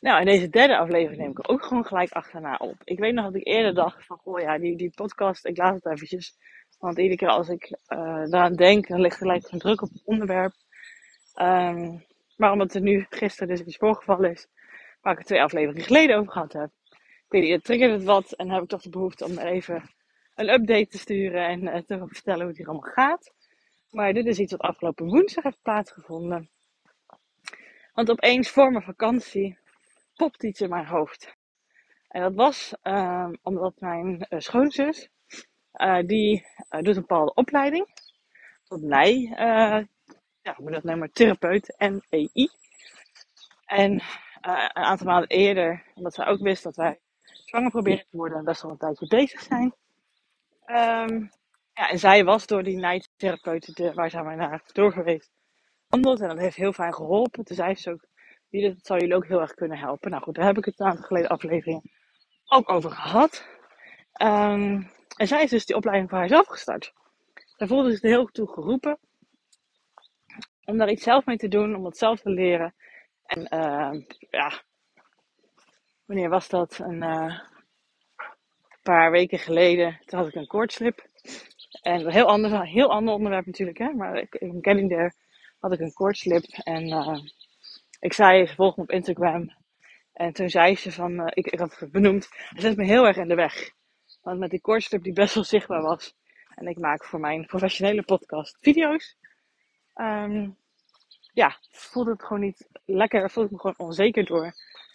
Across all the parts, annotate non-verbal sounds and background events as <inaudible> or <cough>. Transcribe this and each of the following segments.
Nou, en deze derde aflevering neem ik ook gewoon gelijk achterna op. Ik weet nog dat ik eerder dacht van, oh ja, die, die podcast, ik laat het eventjes. Want iedere keer als ik uh, daaraan denk, dan ligt er gelijk een druk op het onderwerp. Um, maar omdat er nu gisteren dus iets voorgevallen is, waar ik het twee afleveringen geleden over gehad heb. Ik weet niet, het triggerde het wat en heb ik toch de behoefte om er even een update te sturen en uh, te vertellen hoe het hier allemaal gaat. Maar dit is iets wat afgelopen woensdag heeft plaatsgevonden. Want opeens voor mijn vakantie popt iets in mijn hoofd. En dat was uh, omdat mijn uh, schoonzus, uh, die doet een bepaalde opleiding. Tot mij, ja, moet dat noemen, therapeut en EI. En een aantal maanden eerder, omdat zij ook wist dat wij zwanger proberen te worden en best wel een tijdje bezig zijn. Um, ja, en zij was door die nijtherapeut waar zij mij naar door geweest. En dat heeft heel fijn geholpen. Toen zei ze ook, dat zou jullie ook heel erg kunnen helpen. Nou goed, daar heb ik het een aantal geleden afleveringen ook over gehad. Um, en zij is dus die opleiding voor haarzelf gestart. Zij voelde zich heel toe geroepen om daar iets zelf mee te doen, om het zelf te leren. En uh, ja, wanneer was dat? Een uh, paar weken geleden, toen had ik een koortslip. En een heel ander, heel ander onderwerp natuurlijk, hè. Maar in Getting There had ik een koortslip. En uh, ik zei, ze volgde me op Instagram. En toen zei ze van, uh, ik, ik had het benoemd, hij zet me heel erg in de weg. Want met die koortslip die best wel zichtbaar was. En ik maak voor mijn professionele podcast video's. Um, ja, voelde het gewoon niet lekker. Voelde ik me gewoon onzeker door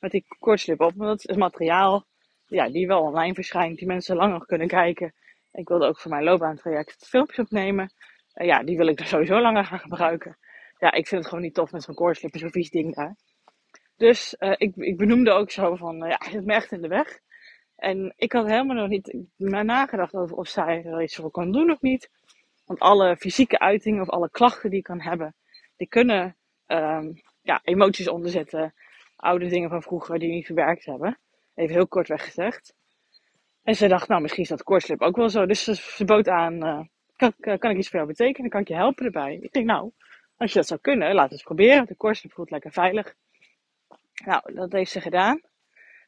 met die koortslip op. Want dat is materiaal ja, die wel online verschijnt. Die mensen langer kunnen kijken. Ik wilde ook voor mijn loopbaantraject filmpjes opnemen. Uh, ja, die wil ik er sowieso langer gaan gebruiken. Ja, ik vind het gewoon niet tof met zo'n koortslip, zo'n vies ding daar. Dus uh, ik, ik benoemde ook zo van, uh, ja, het me echt in de weg. En ik had helemaal nog niet nagedacht over of zij er iets voor kan doen of niet. Want alle fysieke uitingen of alle klachten die ik kan hebben, die kunnen um, ja, emoties onderzetten. Oude dingen van vroeger die niet verwerkt hebben. Even heel kort weggezegd. En ze dacht, nou misschien is dat koortslip ook wel zo. Dus ze, ze bood aan, uh, kan, kan, ik iets voor jou betekenen? Kan ik je helpen erbij? Ik denk, nou, als je dat zou kunnen, laat het proberen. De koortslip voelt lekker veilig. Nou, dat heeft ze gedaan.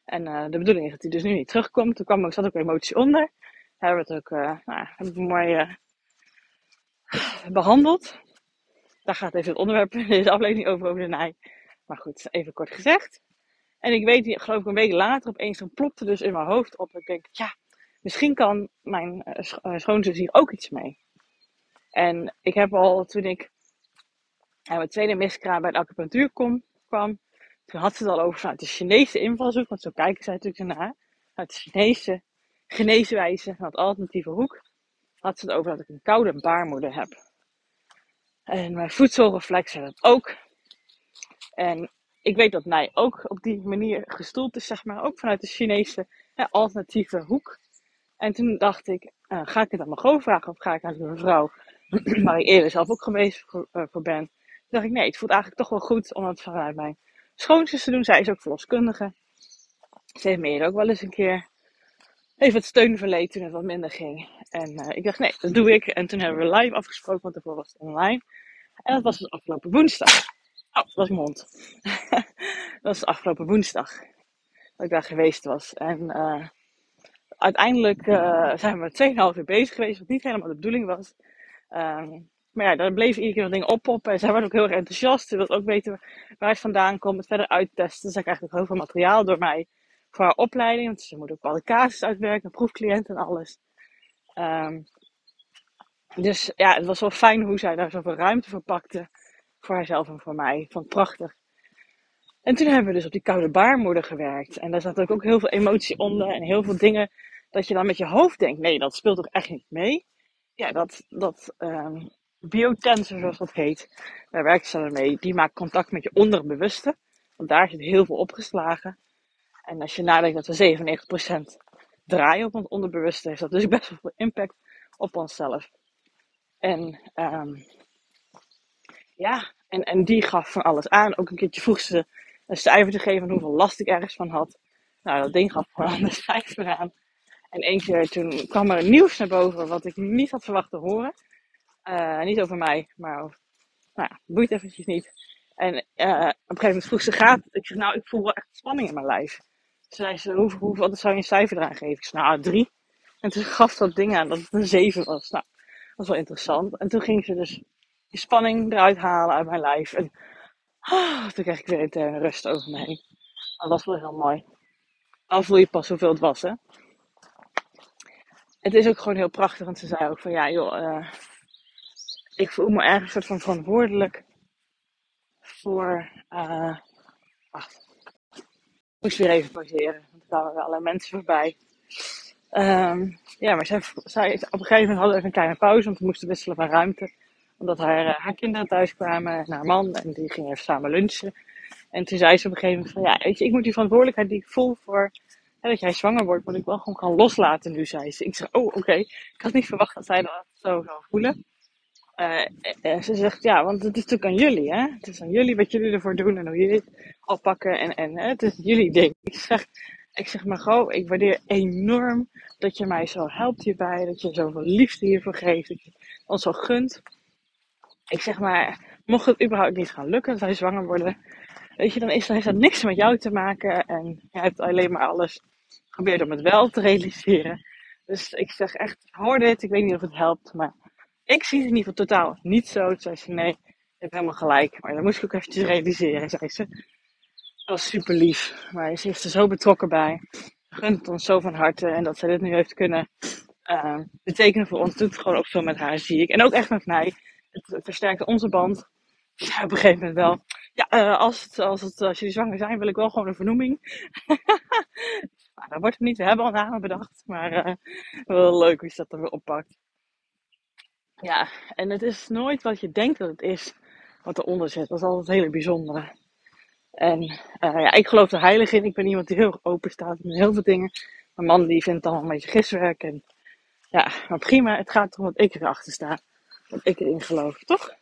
En uh, de bedoeling is dat hij dus nu niet terugkomt. Toen kwam, zat ook emotie onder. Hebben het ook uh, nou, hebben we mooi behandeld. Daar gaat even het onderwerp in deze aflevering over, over de naai. Maar goed, even kort gezegd. En ik weet, geloof ik, een week later opeens dan plopte dus in mijn hoofd op. Ik denk, ja, misschien kan mijn schoonzus hier ook iets mee. En ik heb al, toen ik aan mijn tweede miskraam bij de acupunctuur kwam, toen had ze het al over vanuit de Chinese invalshoek, want zo kijken zij natuurlijk naar. Uit de Chinese geneeswijze, het alternatieve hoek, had ze het over dat ik een koude baarmoeder heb. En mijn voedselreflex had het ook. En ik weet dat mij ook op die manier gestoeld is, zeg maar, ook vanuit de Chinese hè, alternatieve hoek. En toen dacht ik, uh, ga ik het aan mijn groot vragen of ga ik aan mijn vrouw, <clears throat> waar ik eerder zelf ook geweest voor, voor, ben. Dacht ik, nee, het voelt eigenlijk toch wel goed om het vanuit mijn schoonzus te doen. Zij is ook verloskundige. Ze heeft me eerder ook wel eens een keer even het steun verleed toen het wat minder ging. En uh, ik dacht, nee, dat doe ik. En toen hebben we live afgesproken, want daarvoor was het online. En dat was dus afgelopen woensdag. Oh, dat was mijn hond. <laughs> dat was afgelopen woensdag. Dat ik daar geweest was. En uh, uiteindelijk uh, zijn we 2,5 uur bezig geweest, wat niet helemaal de bedoeling was. Um, maar ja, daar bleven iedere keer nog dingen oppoppen. En zij werd ook heel erg enthousiast. Ze wilde ook weten waar het vandaan komt, het verder uittesten. Dus zij krijgt ook heel veel materiaal door mij voor haar opleiding. Want ze moet ook casus uitwerken, proefcliënten en alles. Um, dus ja, het was wel fijn hoe zij daar zoveel ruimte voor pakte voor haarzelf en voor mij. Het prachtig. En toen hebben we dus op die koude baarmoeder gewerkt. En daar zat ook, ook heel veel emotie onder en heel veel dingen dat je dan met je hoofd denkt, nee, dat speelt toch echt niet mee? Ja, dat, dat um, biotensor, zoals dat heet, daar werkt ze mee. Die maakt contact met je onderbewuste. Want daar zit heel veel opgeslagen. En als je nadenkt dat we 97% draaien op ons onderbewuste, heeft dat dus <laughs> best wel veel impact op onszelf. En um, ja, en, en die gaf van alles aan. Ook een keertje vroeg ze een cijfer te geven van hoeveel last ik ergens van had. Nou, dat ding gaf gewoon een <laughs> cijfer aan. En één keer toen kwam er nieuws naar boven wat ik niet had verwacht te horen. Uh, niet over mij, maar over, nou ja, boeit eventjes niet. En uh, op een gegeven moment vroeg ze, gaat Ik zeg, nou, ik voel wel echt spanning in mijn lijf. Ze zei ze, hoe, hoe, wat zou je een cijfer eraan geven? Ik zei, nou, drie. En toen <laughs> gaf dat ding aan dat het een zeven was. Nou, dat was wel interessant. En toen ging ze dus die spanning eruit halen uit mijn lijf. En oh, toen kreeg ik weer interne rust over me heen. Dat was wel heel mooi. Dan voel je pas hoeveel het was, hè. Het is ook gewoon heel prachtig, want ze zei ook van, ja joh, uh, ik voel me ergens soort van verantwoordelijk voor, uh, ik moest weer even pauzeren, want er kwamen allerlei mensen voorbij. Um, ja, maar zij, zij, op een gegeven moment hadden we even een kleine pauze, want we moesten wisselen van ruimte. Omdat haar, uh, haar kinderen thuis kwamen en haar man, en die gingen even samen lunchen. En toen zei ze op een gegeven moment van, ja, weet je, ik moet die verantwoordelijkheid die ik voel voor dat jij zwanger wordt, moet ik wel gewoon gaan loslaten nu, zei ze. Ik zeg, oh, oké. Ik had niet verwacht dat zij dat zo zou voelen. Uh, ze zegt, ja, want het is natuurlijk aan jullie, hè. Het is aan jullie wat jullie ervoor doen en hoe jullie het oppakken. En, en hè, het is jullie ding. Ik zeg, ik zeg, Margot, ik waardeer enorm dat je mij zo helpt hierbij. Dat je zoveel liefde hiervoor geeft. Dat je ons zo gunt. Ik zeg maar, mocht het überhaupt niet gaan lukken, dat wij zwanger worden. Weet je, dan is, dat niks met jou te maken. En jij hebt alleen maar alles geprobeerd om het wel te realiseren. Dus ik zeg echt, hoor dit. Ik weet niet of het helpt, maar ik zie het in ieder geval totaal niet zo. Toen zei ze, nee, je hebt helemaal gelijk. Maar dan moest ik ook eventjes realiseren, zei ze. Dat was super lief. Maar ze is er zo betrokken bij. Gunt het ons zo van harte. En dat ze dit nu heeft kunnen uh, betekenen voor ons. Doet het gewoon ook zo met haar, zie ik. En ook echt met mij. Het, versterkte onze band. Ja, op een gegeven moment wel. Ja, uh, als, het, als, het, als jullie zwanger zijn, wil ik wel gewoon een vernoeming. <laughs> nou, dat wordt het niet. We hebben al namen bedacht. Maar uh, wel leuk hoe je dat dan weer oppakt. Ja, en het is nooit wat je denkt dat het is wat eronder zit. Dat is altijd het hele bijzondere. En uh, ja, ik geloof er heilig in. Ik ben iemand die heel open staat met heel veel dingen. Mijn man die vindt het allemaal een beetje giswerk. En ja, maar prima. Het gaat erom dat ik erachter sta. Dat ik erin geloof, toch?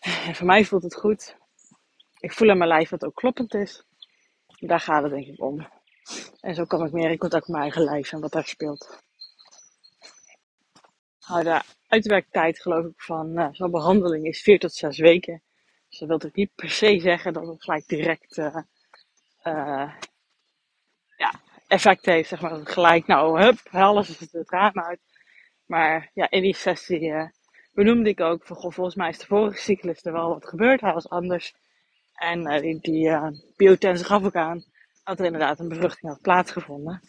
En voor mij voelt het goed. Ik voel aan mijn lijf dat het ook kloppend is. Daar gaat het denk ik om. En zo kom ik meer in contact met mijn eigen lijf en wat daar speelt. De uitwerktijd geloof ik van uh, zo'n behandeling is 4 tot 6 weken. Dus dat wil ook niet per se zeggen dat het gelijk direct uh, uh, ja, effect heeft. Zeg maar gelijk, nou, hup, alles is het raam uit. Maar ja, in die sessie benoemde ik ook van, volgens mij is de vorige cyclus er wel wat gebeurd. Hij was anders. En die, die biotense gaf ook aan dat er inderdaad een bevruchting had plaatsgevonden.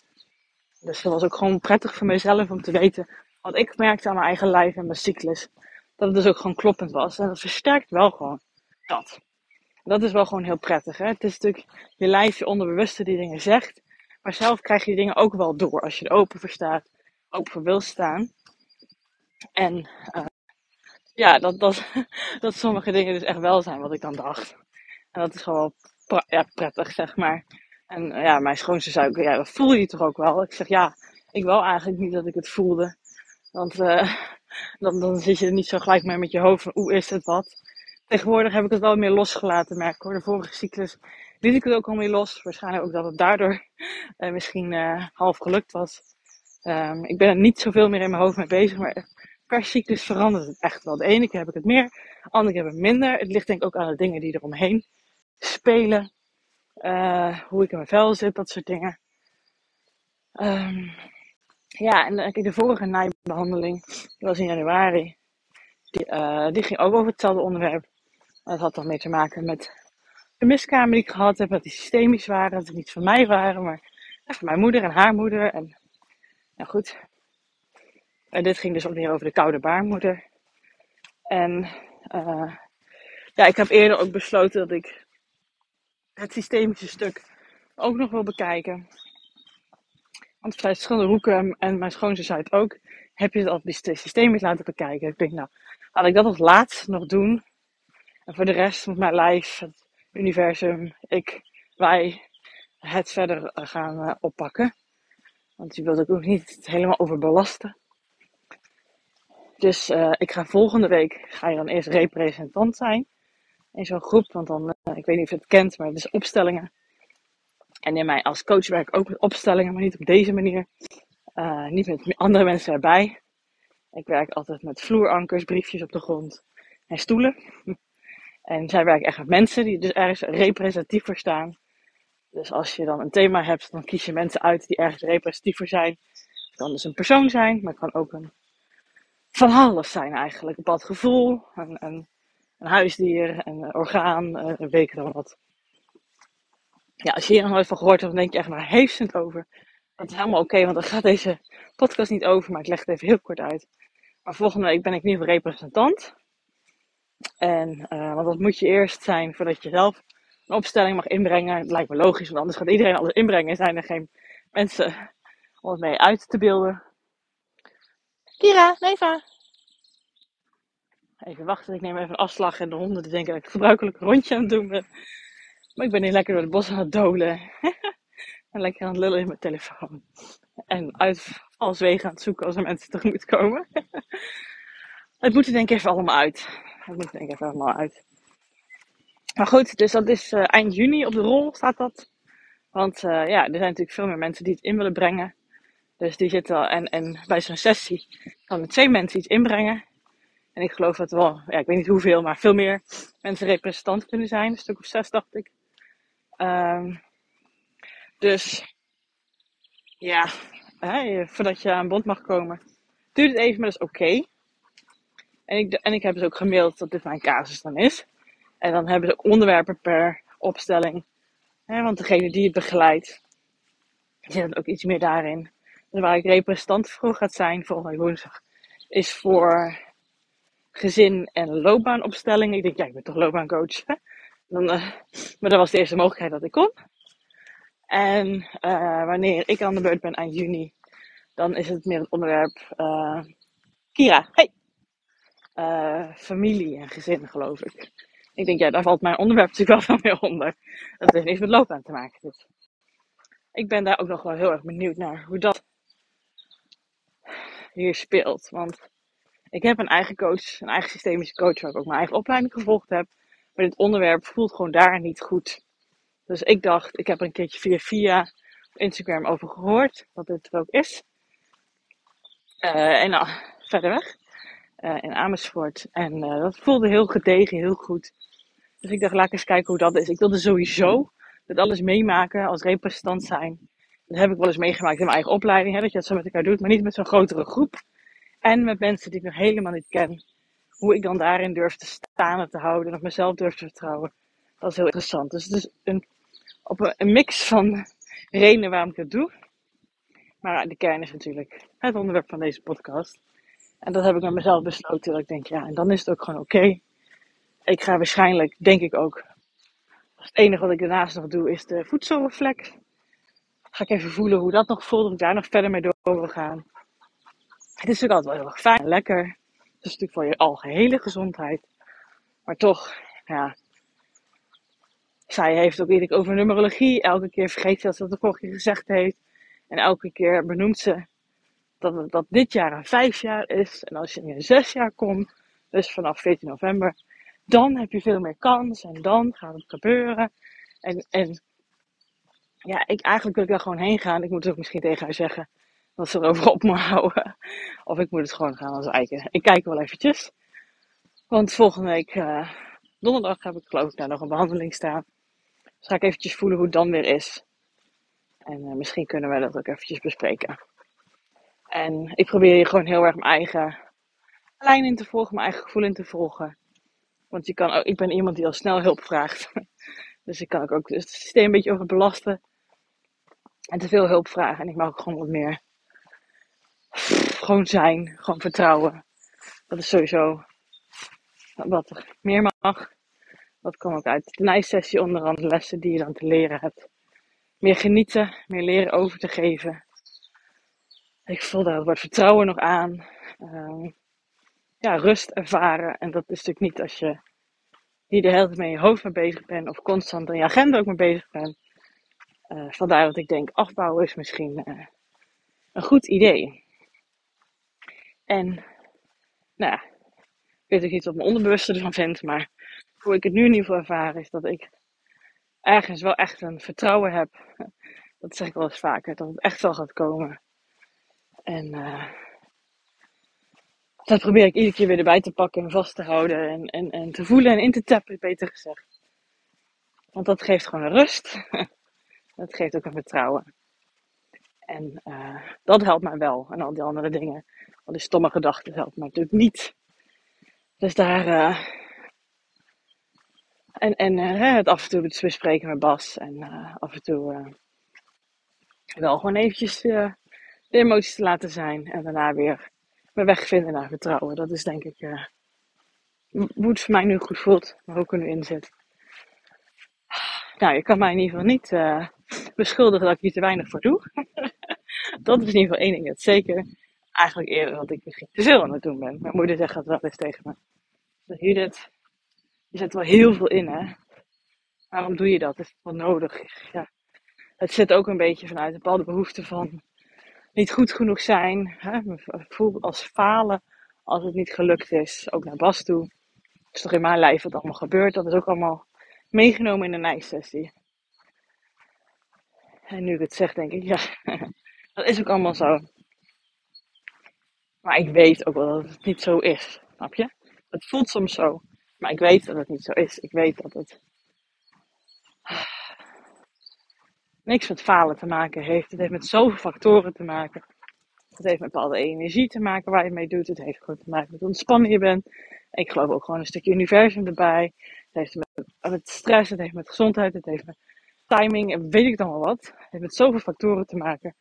Dus dat was ook gewoon prettig voor mezelf om te weten want ik merkte aan mijn eigen lijf en mijn cyclus dat het dus ook gewoon kloppend was. En dat versterkt wel gewoon dat. Dat is wel gewoon heel prettig. Hè? Het is natuurlijk je lijf, je onderbewuste die dingen zegt. Maar zelf krijg je dingen ook wel door als je er open voor staat, open voor wil staan. En uh, ja, dat, dat, <laughs> dat sommige dingen dus echt wel zijn wat ik dan dacht. En dat is gewoon ja, prettig, zeg maar. En ja, mijn schoonste zei ja, dat voel je toch ook wel? Ik zeg, ja, ik wil eigenlijk niet dat ik het voelde. Want uh, <laughs> dan, dan zit je er niet zo gelijk mee met je hoofd van hoe is het wat. Tegenwoordig heb ik het wel meer losgelaten, merk ik hoor. De vorige cyclus liet ik het ook al meer los. Waarschijnlijk ook dat het daardoor uh, <laughs> misschien uh, half gelukt was. Um, ik ben er niet zoveel meer in mijn hoofd mee bezig, maar per cyclus verandert het echt wel. De ene keer heb ik het meer, de andere keer heb ik het minder. Het ligt denk ik ook aan de dingen die er omheen spelen. hoe ik in mijn vel zit, dat soort dingen. Um, ja, en kijk, de vorige naaibehandeling, die was in januari. Die, uh, die ging ook over hetzelfde onderwerp. Dat had toch mee te maken met de miskamer die ik gehad heb, dat die systemisch waren, dat het niet van mij waren, maar van mijn moeder en haar moeder. En nou goed. En dit ging dus ook weer over de koude baarmoeder. En uh, ja, ik heb eerder ook besloten dat ik het systemische stuk ook nog wil bekijken. Want vanuit verschillende hoeken, en mijn schoonzus het ook, heb je het al die systeem laten bekijken. Ik denk, nou, laat ik dat als laatst nog doen. En voor de rest moet mijn lijf, het universum, ik, wij het verder eh, gaan uh, oppakken. Want je wilt ook niet helemaal overbelasten. Dus uh, ik ga volgende week, ga je dan eerst representant zijn. In zo'n groep, want dan, ik weet niet of je het kent, maar het is opstellingen. En in mij als coach werk ik ook met opstellingen, maar niet op deze manier. Uh, niet met andere mensen erbij. Ik werk altijd met vloerankers, briefjes op de grond en stoelen. <laughs> En zij werken echt met mensen die dus ergens representatief voor staan. Dus als je dan een thema hebt, dan kies je mensen uit die ergens representatief voor zijn. Het kan dus een persoon zijn, maar het kan ook een van alles zijn eigenlijk. Een bepaald gevoel, een, een, een huisdier, een orgaan, eh, een week dan wat. Ja, als je hier nog nooit van gehoord hebt, dan denk je echt maar heeft ze het over. Dat is helemaal oké, want dan gaat deze podcast niet over, maar ik leg het even heel kort uit. Maar volgende week ben ik nu representant. En, uh, want dat moet je eerst zijn voordat je zelf een opstelling mag inbrengen. Het lijkt me logisch, want anders gaat iedereen alles inbrengen en zijn er geen mensen om het mee uit te beelden. Kira, Neva. Even wachten, ik neem even een afslag en de honden denken dat ik het gebruikelijke rondje aan het doen ben. Maar ik ben hier lekker door het bos aan het dolen. <laughs> en lekker aan het lullen in mijn telefoon. En uitvalswegen aan het zoeken als er mensen tegemoet komen. <laughs> het moet er denk ik even allemaal uit. Het moet er denk ik even allemaal uit. Maar goed, dus dat is uh, eind juni op de rol staat dat. Want uh, ja, er zijn natuurlijk veel meer mensen die het in willen brengen. Dus die zitten en, en bij zo'n sessie kan er twee mensen iets inbrengen. En ik geloof dat wel, ja, ik weet niet hoeveel, maar veel meer mensen representant kunnen zijn. Een stuk of zes, dacht ik. Um, dus ja, voordat je aan bod mag komen, duurt het even, maar dat is oké. En, ik, en ik heb dus ook gemaild dat dit mijn casus dan is. En dan hebben ze onderwerpen per opstelling. Hè, want degene die het begeleidt, zit ook iets meer daarin. Waar ik representant voor gaat zijn volgende woensdag, is voor gezin en loopbaanopstelling. Ik denk, ja, ik ben toch loopbaancoach. Uh, maar dat was de eerste mogelijkheid dat ik kon. En uh, wanneer ik aan de beurt ben eind juni, dan is het meer het onderwerp uh, Kira. Hey! familie en gezin, geloof ik. Ik denk, ja, daar valt mijn onderwerp natuurlijk wel van mee onder. Dat heeft niks met loopbaan te maken. Dus ik ben daar ook nog wel heel erg benieuwd naar hoe dat hier speelt. Want ik heb een eigen coach, een eigen systemische coach, waar ik ook mijn eigen opleiding gevolgd heb. Maar dit onderwerp voelt gewoon daar niet goed. Dus ik dacht, ik heb er een keertje via via op Instagram over gehoord, dat dit er ook is. Uh, en nou, verder weg. Uh, in Amersfoort. En dat voelde heel gedegen, heel goed. Dus ik dacht, laat eens kijken hoe dat is. Ik wilde sowieso dat alles meemaken als representant zijn. Dat heb ik wel eens meegemaakt in mijn eigen opleiding, hè, dat je dat zo met elkaar doet, maar niet met zo'n grotere groep. En met mensen die ik nog helemaal niet ken. Hoe ik dan daarin durf te staan en te houden en op mezelf durf te vertrouwen. Dat is heel interessant. Dus het is een, op een, mix van redenen waarom ik het doe. Maar de kern is natuurlijk het onderwerp van deze podcast. En dat heb ik met mezelf besloten. Dat ik denk, ja, en dan is het ook gewoon oké. Ik ga waarschijnlijk, denk ik ook. Het enige wat ik daarnaast nog doe is de voedselreflex. Ga ik even voelen hoe dat nog voelt. Of ik daar nog verder mee door wil gaan. Het is natuurlijk altijd wel heel erg fijn en lekker. Is natuurlijk voor je algehele gezondheid. Maar toch, ja. Zij heeft ook iets over numerologie. Elke keer vergeet ze dat ze dat vorige keer gezegd heeft. En elke keer benoemt ze dat, dat dit jaar een vijf jaar is. En als je in een zes jaar komt, dus vanaf 14 november, dan heb je veel meer kans. En dan gaat het gebeuren. En, en ja, ik, eigenlijk wil ik daar gewoon heen gaan. Ik moet het ook misschien tegen haar zeggen dat ze erover op moet houden. Of ik moet het gewoon gaan als eiken. Ik kijk wel eventjes. Want volgende week, uh, donderdag, heb ik geloof ik daar nog een behandeling staan. Dus ga ik eventjes voelen hoe het dan weer is. En uh, misschien kunnen we dat ook eventjes bespreken. En ik probeer hier gewoon heel erg mijn eigen lijn in te volgen, mijn eigen gevoel in te volgen. Want je kan ook, ik ben iemand die al snel hulp vraagt. <laughs> Dus ik kan ook het systeem een beetje overbelasten. En te veel hulp vragen. En ik mag ook gewoon wat meer gewoon zijn, gewoon vertrouwen. Dat is sowieso wat er meer mag. Dat komt ook uit de nijsessie onder andere lessen die je dan te leren hebt. Meer genieten, meer leren over te geven. Ik voel daar wat vertrouwen nog aan. Uh, ja, rust ervaren. En dat is natuurlijk niet als je hier de hele tijd met je hoofd mee bezig bent. Of constant in je agenda ook mee bezig bent. Uh, vandaar dat ik denk afbouwen is misschien uh, een goed idee. En, nou ja, ik weet ook niet wat mijn onderbewuste ervan vindt, maar hoe ik het nu in ieder geval ervaren is dat ik ergens wel echt een vertrouwen heb. Dat zeg ik wel eens vaker, dat het echt wel gaat komen. En uh, dat probeer ik iedere keer weer erbij te pakken en vast te houden. En, en, en te voelen en in te tappen, beter gezegd. Want dat geeft gewoon een rust. <laughs> dat geeft ook een vertrouwen. En uh, dat helpt mij wel. En al die andere dingen. Al die stomme gedachten helpt mij natuurlijk niet. Dus daar. Uh, en en uh, het af en toe bespreken met Bas. En af en toe wel gewoon eventjes de emoties te laten zijn. En daarna weer mijn weg vinden naar vertrouwen. Dat is denk ik hoe het voor mij nu goed voelt. Maar ook er nu in zit. Nou, je kan mij in ieder geval niet beschuldigen dat ik hier te weinig voor doe. <laughs> dat is in ieder geval één ding dat zeker. Eigenlijk eerder dat ik misschien te veel aan het doen ben. Mijn moeder zegt dat wel eens tegen me. Dus Judith, je zet wel heel veel in hè. Waarom doe je dat? Is het wel nodig? Ja. Het zit ook een beetje vanuit een bepaalde behoefte van niet goed genoeg zijn. Hè? Voel als falen als het niet gelukt is. Ook naar Bas toe. Het is toch in mijn lijf wat allemaal gebeurt. Dat is ook allemaal meegenomen in de nijsessie. En nu ik het zeg, denk ik, ja, <laughs> dat is ook allemaal zo. Maar ik weet ook wel dat het niet zo is. Snap je? Het voelt soms zo. Maar ik weet dat het niet zo is. Ik weet dat het niks met falen te maken heeft. Het heeft met zoveel factoren te maken. Het heeft met bepaalde energie te maken waar je mee doet. Het heeft gewoon te maken met hoe ontspannen je bent. Ik geloof ook gewoon een stukje universum erbij. Het heeft met, met stress, het heeft met gezondheid, het heeft met timing en weet ik dan wel wat. Het heeft met zoveel factoren te maken.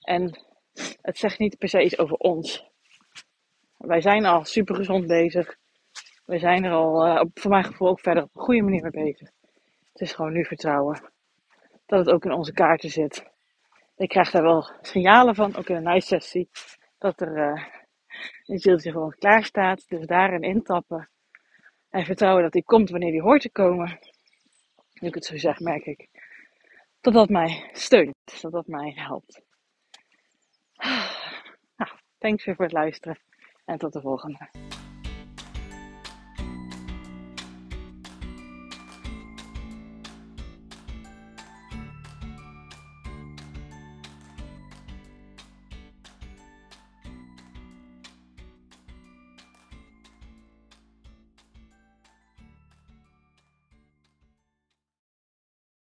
En het zegt niet per se iets over ons. Wij zijn al super gezond bezig. Wij zijn er al, uh, voor mijn gevoel, ook verder op een goede manier mee bezig. Het is gewoon nu vertrouwen. Dat het ook in onze kaarten zit. Ik krijg daar wel signalen van, ook in een nice sessie. Dat er uh, een zieltje gewoon klaar staat. Dus daarin intappen. En vertrouwen dat die komt wanneer die hoort te komen. Nu ik het zo zeg, merk ik dat dat mij steunt, dat dat mij helpt. Nou, thanks weer voor het luisteren en tot de volgende.